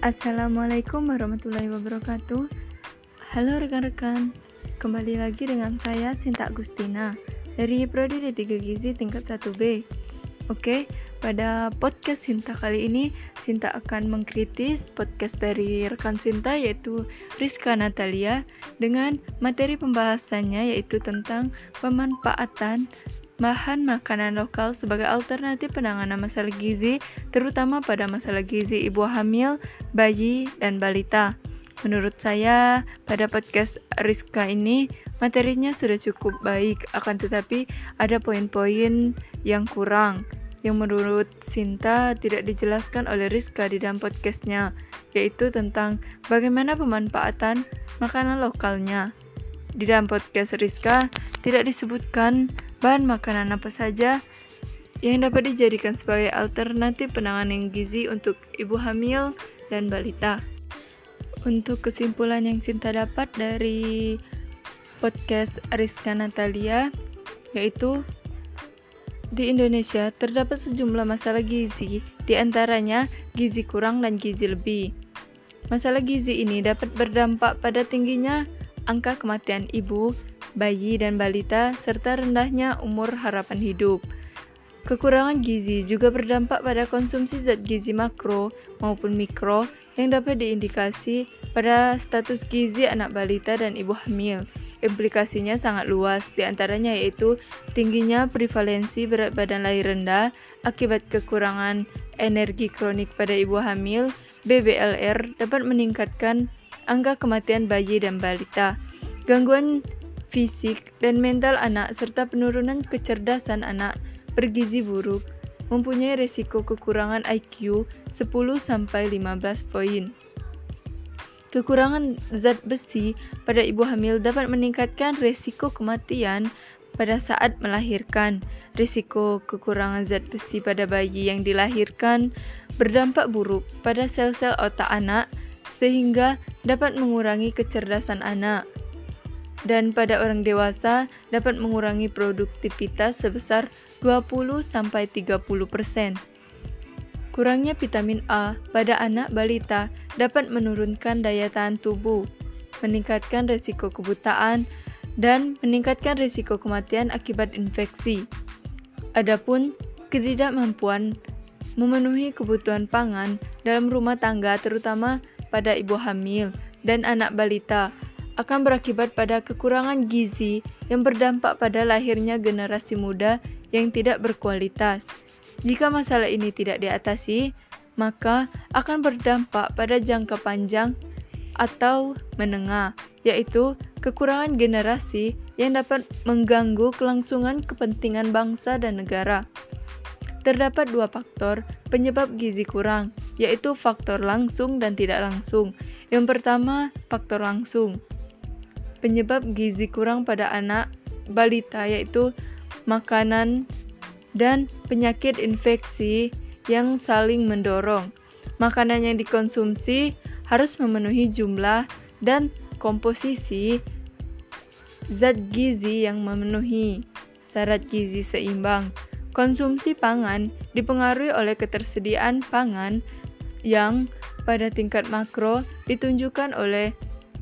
Assalamualaikum warahmatullahi wabarakatuh. Halo rekan-rekan Kembali lagi dengan saya Sinta Agustina Dari Prodi D3 Gizi tingkat 1B Oke, pada podcast Sinta kali ini Sinta akan mengkritis podcast dari rekan Sinta yaitu Rizka Natalia Dengan materi pembahasannya yaitu tentang pemanfaatan bahan makanan lokal sebagai alternatif penanganan masalah gizi, terutama pada masalah gizi ibu hamil, bayi, dan balita. Menurut saya, pada podcast Rizka ini, materinya sudah cukup baik, akan tetapi ada poin-poin yang kurang, yang menurut Sinta tidak dijelaskan oleh Rizka di dalam podcastnya, yaitu tentang bagaimana pemanfaatan makanan lokalnya. Di dalam podcast Rizka, tidak disebutkan bahan makanan apa saja yang dapat dijadikan sebagai alternatif penanganan gizi untuk ibu hamil dan balita. Untuk kesimpulan yang Sinta dapat dari podcast Rizka Natalia, yaitu di Indonesia terdapat sejumlah masalah gizi, di antaranya gizi kurang dan gizi lebih. Masalah gizi ini dapat berdampak pada tingginya angka kematian ibu bayi dan balita, serta rendahnya umur harapan hidup. Kekurangan gizi juga berdampak pada konsumsi zat gizi makro maupun mikro yang dapat diindikasi pada status gizi anak balita dan ibu hamil. Implikasinya sangat luas, di antaranya yaitu tingginya prevalensi berat badan lahir rendah akibat kekurangan energi kronik pada ibu hamil, BBLR dapat meningkatkan angka kematian bayi dan balita. Gangguan fisik, dan mental anak serta penurunan kecerdasan anak bergizi buruk mempunyai resiko kekurangan IQ 10-15 poin. Kekurangan zat besi pada ibu hamil dapat meningkatkan resiko kematian pada saat melahirkan. Risiko kekurangan zat besi pada bayi yang dilahirkan berdampak buruk pada sel-sel otak anak sehingga dapat mengurangi kecerdasan anak dan pada orang dewasa dapat mengurangi produktivitas sebesar 20-30%. Kurangnya vitamin A pada anak balita dapat menurunkan daya tahan tubuh, meningkatkan risiko kebutaan, dan meningkatkan risiko kematian akibat infeksi. Adapun ketidakmampuan memenuhi kebutuhan pangan dalam rumah tangga terutama pada ibu hamil dan anak balita akan berakibat pada kekurangan gizi yang berdampak pada lahirnya generasi muda yang tidak berkualitas. Jika masalah ini tidak diatasi, maka akan berdampak pada jangka panjang atau menengah, yaitu kekurangan generasi yang dapat mengganggu kelangsungan kepentingan bangsa dan negara. Terdapat dua faktor penyebab gizi kurang, yaitu faktor langsung dan tidak langsung. Yang pertama, faktor langsung, penyebab gizi kurang pada anak balita yaitu makanan dan penyakit infeksi yang saling mendorong. Makanan yang dikonsumsi harus memenuhi jumlah dan komposisi zat gizi yang memenuhi syarat gizi seimbang. Konsumsi pangan dipengaruhi oleh ketersediaan pangan yang pada tingkat makro ditunjukkan oleh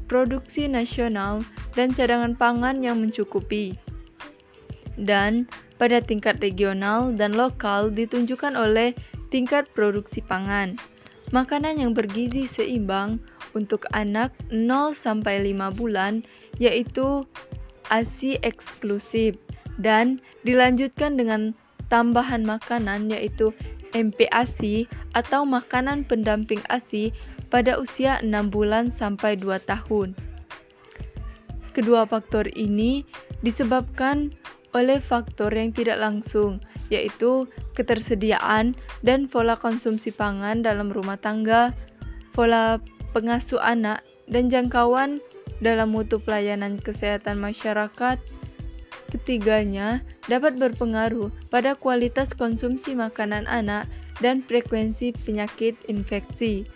produksi nasional, dan cadangan pangan yang mencukupi. Dan pada tingkat regional dan lokal ditunjukkan oleh tingkat produksi pangan. Makanan yang bergizi seimbang untuk anak 0 sampai 5 bulan yaitu ASI eksklusif dan dilanjutkan dengan tambahan makanan yaitu MPASI atau makanan pendamping ASI pada usia 6 bulan sampai 2 tahun. Kedua faktor ini disebabkan oleh faktor yang tidak langsung, yaitu ketersediaan dan pola konsumsi pangan dalam rumah tangga, pola pengasuh anak, dan jangkauan dalam mutu pelayanan kesehatan masyarakat. Ketiganya dapat berpengaruh pada kualitas konsumsi makanan anak dan frekuensi penyakit infeksi.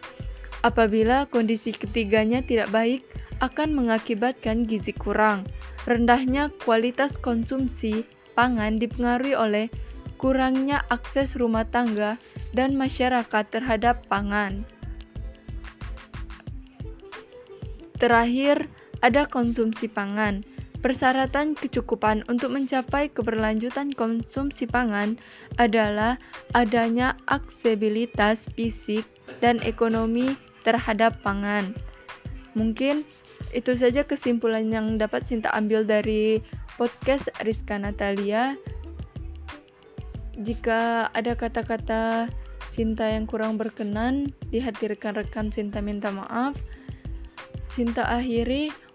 Apabila kondisi ketiganya tidak baik, akan mengakibatkan gizi kurang. Rendahnya kualitas konsumsi pangan dipengaruhi oleh kurangnya akses rumah tangga dan masyarakat terhadap pangan. terakhir, ada konsumsi pangan. Persyaratan kecukupan untuk mencapai keberlanjutan konsumsi pangan adalah adanya aksesibilitas fisik dan ekonomi terhadap pangan. Mungkin itu saja kesimpulan yang dapat Sinta ambil dari podcast Rizka Natalia. Jika ada kata-kata Sinta yang kurang berkenan di hati rekan-rekan Sinta minta maaf. Sinta akhiri